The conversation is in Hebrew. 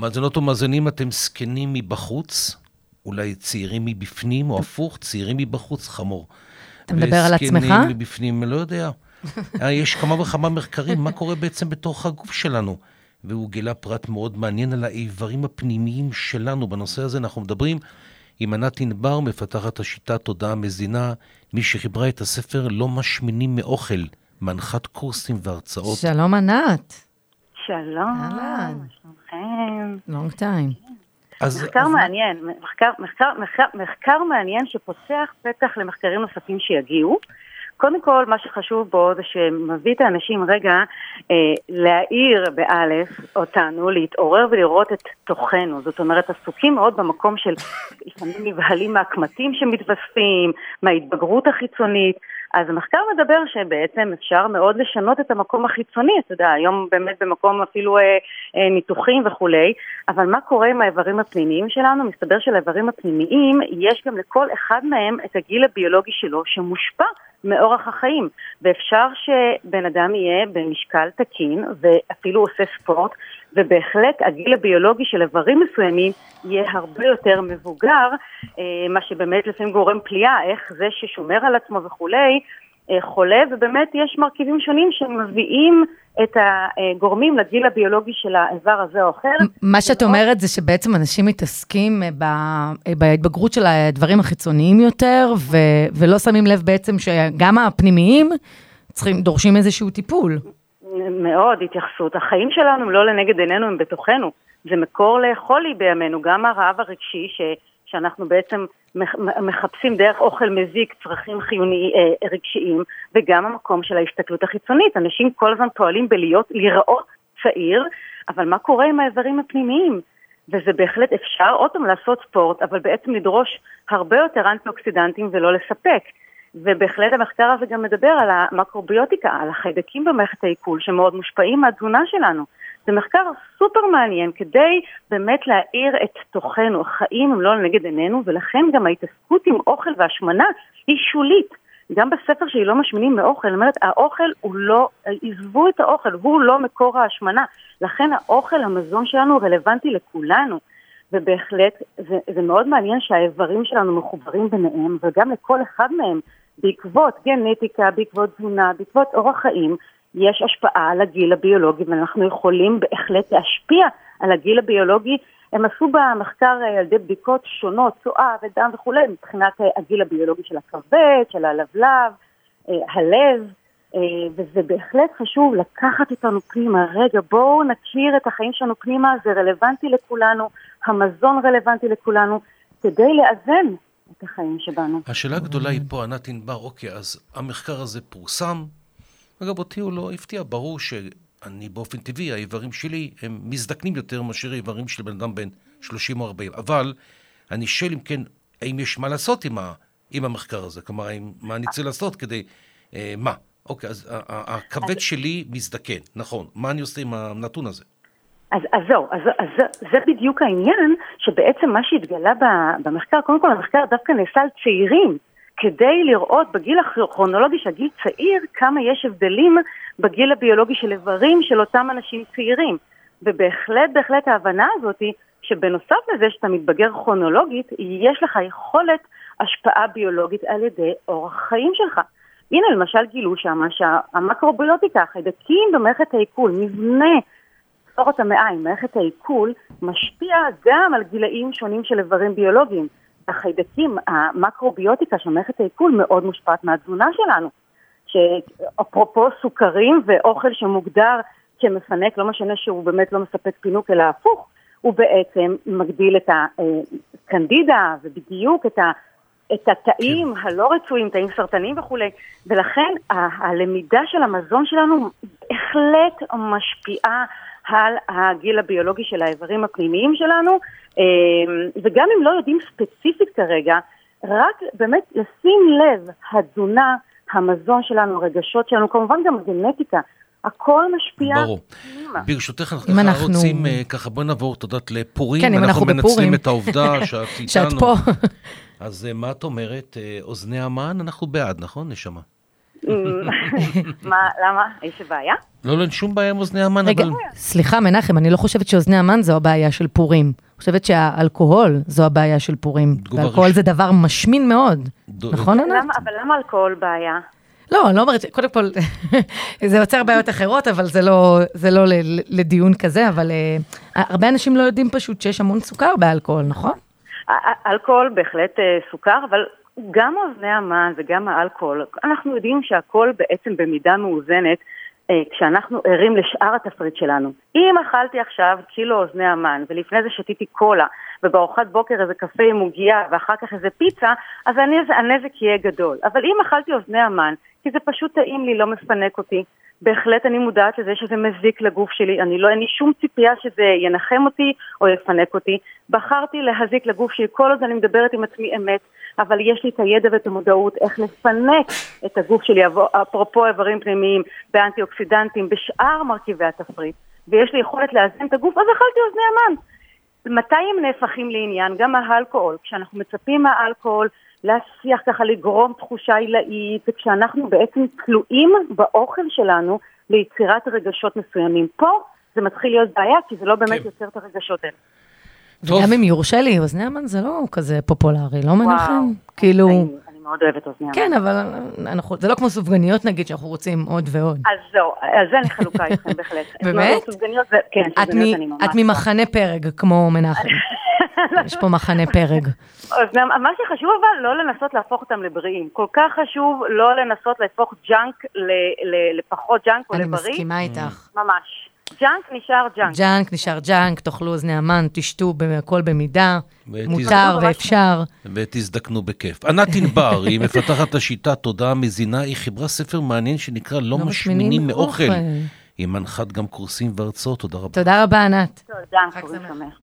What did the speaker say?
מאזינות ומאזינים, אתם זקנים מבחוץ, אולי צעירים מבפנים, או הפוך, צעירים מבחוץ, חמור. אתה מדבר על עצמך? וזקנים מבפנים, לא יודע. אה, יש כמה וכמה מחקרים, מה קורה בעצם בתוך הגוף שלנו. והוא גילה פרט מאוד מעניין על האיברים הפנימיים שלנו. בנושא הזה אנחנו מדברים עם ענת ענבר, מפתחת השיטה תודעה מזינה, מי שחיברה את הספר לא משמינים מאוכל, מנחת קורסים והרצאות. שלום ענת. שלום, אהלן. מה שלומכם? לונג טיים. אז, מחקר אז מעניין, מחקר, מחקר, מחקר, מחקר מעניין שפותח פתח למחקרים נוספים שיגיעו. קודם כל, מה שחשוב בו זה שמביא את האנשים רגע אה, להעיר באלף אותנו, להתעורר ולראות את תוכנו. זאת אומרת, עסוקים מאוד במקום של לפעמים נבהלים מהקמטים שמתווספים, מההתבגרות החיצונית. אז המחקר מדבר שבעצם אפשר מאוד לשנות את המקום החיצוני, אתה יודע, היום באמת במקום אפילו אה, אה, ניתוחים וכולי, אבל מה קורה עם האיברים הפנימיים שלנו? מסתבר שלאיברים הפנימיים יש גם לכל אחד מהם את הגיל הביולוגי שלו שמושפע מאורח החיים, ואפשר שבן אדם יהיה במשקל תקין ואפילו עושה ספורט, ובהחלט הגיל הביולוגי של איברים מסוימים יהיה הרבה יותר מבוגר, אה, מה שבאמת לפעמים גורם פליאה, איך זה ששומר על עצמו וכולי, אה, חולה, ובאמת יש מרכיבים שונים שמביאים את הגורמים לגיל הביולוגי של האיבר הזה או אחר. מה שאת אומרת זה שבעצם אנשים מתעסקים אה, ב- בהתבגרות של הדברים החיצוניים יותר, ו- ולא שמים לב בעצם שגם הפנימיים צריכים, דורשים איזשהו טיפול. מאוד התייחסות. החיים שלנו הם לא לנגד עינינו, הם בתוכנו. זה מקור לחולי בימינו, גם הרעב הרגשי, ש, שאנחנו בעצם מח- מחפשים דרך אוכל מזיק צרכים חיוניים אה, רגשיים, וגם המקום של ההסתכלות החיצונית. אנשים כל הזמן פועלים בלהיות, להיראות צעיר, אבל מה קורה עם האיברים הפנימיים? וזה בהחלט אפשר, עוד פעם, לעשות ספורט, אבל בעצם לדרוש הרבה יותר אנטי-אוקסידנטים ולא לספק. ובהחלט המחקר הזה גם מדבר על המקרוביוטיקה, על החיידקים במערכת העיכול שמאוד מושפעים מהתזונה שלנו. זה מחקר סופר מעניין כדי באמת להאיר את תוכנו, החיים הם לא לנגד עינינו ולכן גם ההתעסקות עם אוכל והשמנה היא שולית. גם בספר שלי לא משמינים מאוכל, אני אומרת, האוכל הוא לא, עזבו את האוכל, הוא לא מקור ההשמנה. לכן האוכל, המזון שלנו רלוונטי לכולנו. ובהחלט זה, זה מאוד מעניין שהאיברים שלנו מחוברים ביניהם, וגם לכל אחד מהם, בעקבות גנטיקה, בעקבות תזונה, בעקבות אורח חיים, יש השפעה על הגיל הביולוגי, ואנחנו יכולים בהחלט להשפיע על הגיל הביולוגי. הם עשו במחקר אה, על ידי בדיקות שונות, צואה ודם וכולי, מבחינת אה, הגיל הביולוגי של הכבד, של הלבלב, אה, הלב, וזה בהחלט חשוב לקחת אותנו פנימה. רגע, בואו נכיר את החיים שלנו פנימה, זה רלוונטי לכולנו, המזון רלוונטי לכולנו, כדי לאזן את החיים שבנו. השאלה הגדולה היא פה, ענת ענבר, אוקיי, אז המחקר הזה פורסם. אגב, אותי הוא לא הפתיע, ברור שאני באופן טבעי, האיברים שלי הם מזדקנים יותר מאשר האיברים של בן אדם בן 30 או 40. אבל אני שואל אם כן, האם יש מה לעשות עם, ה, עם המחקר הזה? כלומר, האם, מה אני צריך לעשות כדי... אה, מה? אוקיי, אז הכבד שלי מזדקן, נכון. מה אני עושה עם הנתון הזה? אז, זהו, אז, אז זה, בדיוק העניין, שבעצם מה שהתגלה במחקר, קודם כל המחקר דווקא נעשה על צעירים, כדי לראות בגיל הכרונולוגי של הגיל צעיר, כמה יש הבדלים בגיל הביולוגי של איברים של אותם אנשים צעירים. ובהחלט, בהחלט ההבנה הזאת היא שבנוסף לזה שאתה מתבגר כרונולוגית, יש לך יכולת השפעה ביולוגית על ידי אורח חיים שלך. הנה למשל גילו שמה שהמקרוביוטיקה, החיידקים במערכת העיכול, מבנה צורת המעיים, מערכת העיכול, משפיע גם על גילאים שונים של איברים ביולוגיים. החיידקים, המקרוביוטיקה של מערכת העיכול מאוד מושפעת מהתזונה שלנו. שאפרופו סוכרים ואוכל שמוגדר כמפנק, לא משנה שהוא באמת לא מספק פינוק, אלא הפוך, הוא בעצם מגדיל את הקנדידה ובדיוק את, ה, את התאים כן. הלא רצויים, תאים סרטניים וכולי, ולכן ה- הלמידה של המזון שלנו בהחלט משפיעה על הגיל הביולוגי של האיברים הפנימיים שלנו, אמ, וגם אם לא יודעים ספציפית כרגע, רק באמת לשים לב, התזונה, המזון שלנו, הרגשות שלנו, כמובן גם הגנטיקה, הכל משפיע. ברור. ברשותך, אנחנו ככה אנחנו- רוצים, אה, ככה בוא נעבור, את יודעת, לפורים. כן, אם אנחנו מנצלים בפורים. את העובדה שאת איתנו. שאת פה. אז אה, מה את אומרת? אה, אוזני המן, אנחנו בעד, נכון, נשמה? מה, למה? יש בעיה? לא, לא, אין שום בעיה עם אוזני המן, רגע, אבל... סליחה, מנחם, אני לא חושבת שאוזני המן זו הבעיה של פורים. אני חושבת שהאלכוהול זו הבעיה של פורים. ואלכוהול ראש- זה דבר משמין מאוד. דו- נכון, ענת? למה, אבל למה אלכוהול בעיה? לא, אני לא אומרת, קודם כל, זה יוצר בעיות אחרות, אבל זה לא, זה לא ל- לדיון כזה, אבל אה, הרבה אנשים לא יודעים פשוט שיש המון סוכר באלכוהול, נכון? אלכוהול בהחלט אה, סוכר, אבל גם אוזני המן וגם האלכוהול, אנחנו יודעים שהכל בעצם במידה מאוזנת אה, כשאנחנו ערים לשאר התפריט שלנו. אם אכלתי עכשיו קילו אוזני המן ולפני זה שתיתי קולה ובארוחת בוקר איזה קפה עם עוגייה ואחר כך איזה פיצה, אז הנז- הנזק יהיה גדול. אבל אם אכלתי אוזני המן, כי זה פשוט טעים לי, לא מפנק אותי, בהחלט אני מודעת לזה שזה מזיק לגוף שלי, אני לא, אין לי שום ציפייה שזה ינחם אותי או יפנק אותי. בחרתי להזיק לגוף שלי כל עוד אני מדברת עם עצמי אמת, אבל יש לי את הידע ואת המודעות איך לפנק את הגוף שלי, אפרופו איברים פנימיים, באנטי-אוקסידנטים, בשאר מרכיבי התפריט, ויש לי יכולת לאזן את הגוף, אז אכלתי אוזני המן. מתי הם נהפכים לעניין? גם האלכוהול. כשאנחנו מצפים מהאלכוהול להצליח ככה לגרום תחושה עילאית, וכשאנחנו בעצם תלויים באוכל שלנו ליצירת רגשות מסוימים. פה זה מתחיל להיות בעיה, כי זה לא באמת כן. יוצר את הרגשות האלה. טוב. וגם אם יורשה לי, אוזני המן זה לא כזה פופולרי, לא מנחם? כאילו, אני, אני מאוד אוהבת אוזני המן. כן, אבל אנחנו, זה לא כמו סופגניות נגיד, שאנחנו רוצים עוד ועוד. אז זהו, על זה אני חלוקה איתכם בהחלט. באמת? סופגניות, זה- כן, את סופגניות אני ממש... את ממחנה פרג, כמו מנחם. יש פה מחנה פרג. מה שחשוב אבל, לא לנסות להפוך אותם לבריאים. כל כך חשוב לא לנסות להפוך ג'אנק לפחות ג'אנק או אני לבריא. מסכימה איתך. ממש. ג'אנק נשאר ג'אנק. ג'אנק נשאר ג'אנק, תאכלו אוזני המן, תשתו הכל במידה, מותר ואפשר. ותזדקנו בכיף. ענת ענבר, היא מפתחת את השיטה תודעה מזינה, היא חיברה ספר מעניין שנקרא לא משמינים מאוכל. היא מנחת גם קורסים והרצאות, תודה רבה. תודה רבה, ענת. תודה, חג. שמח.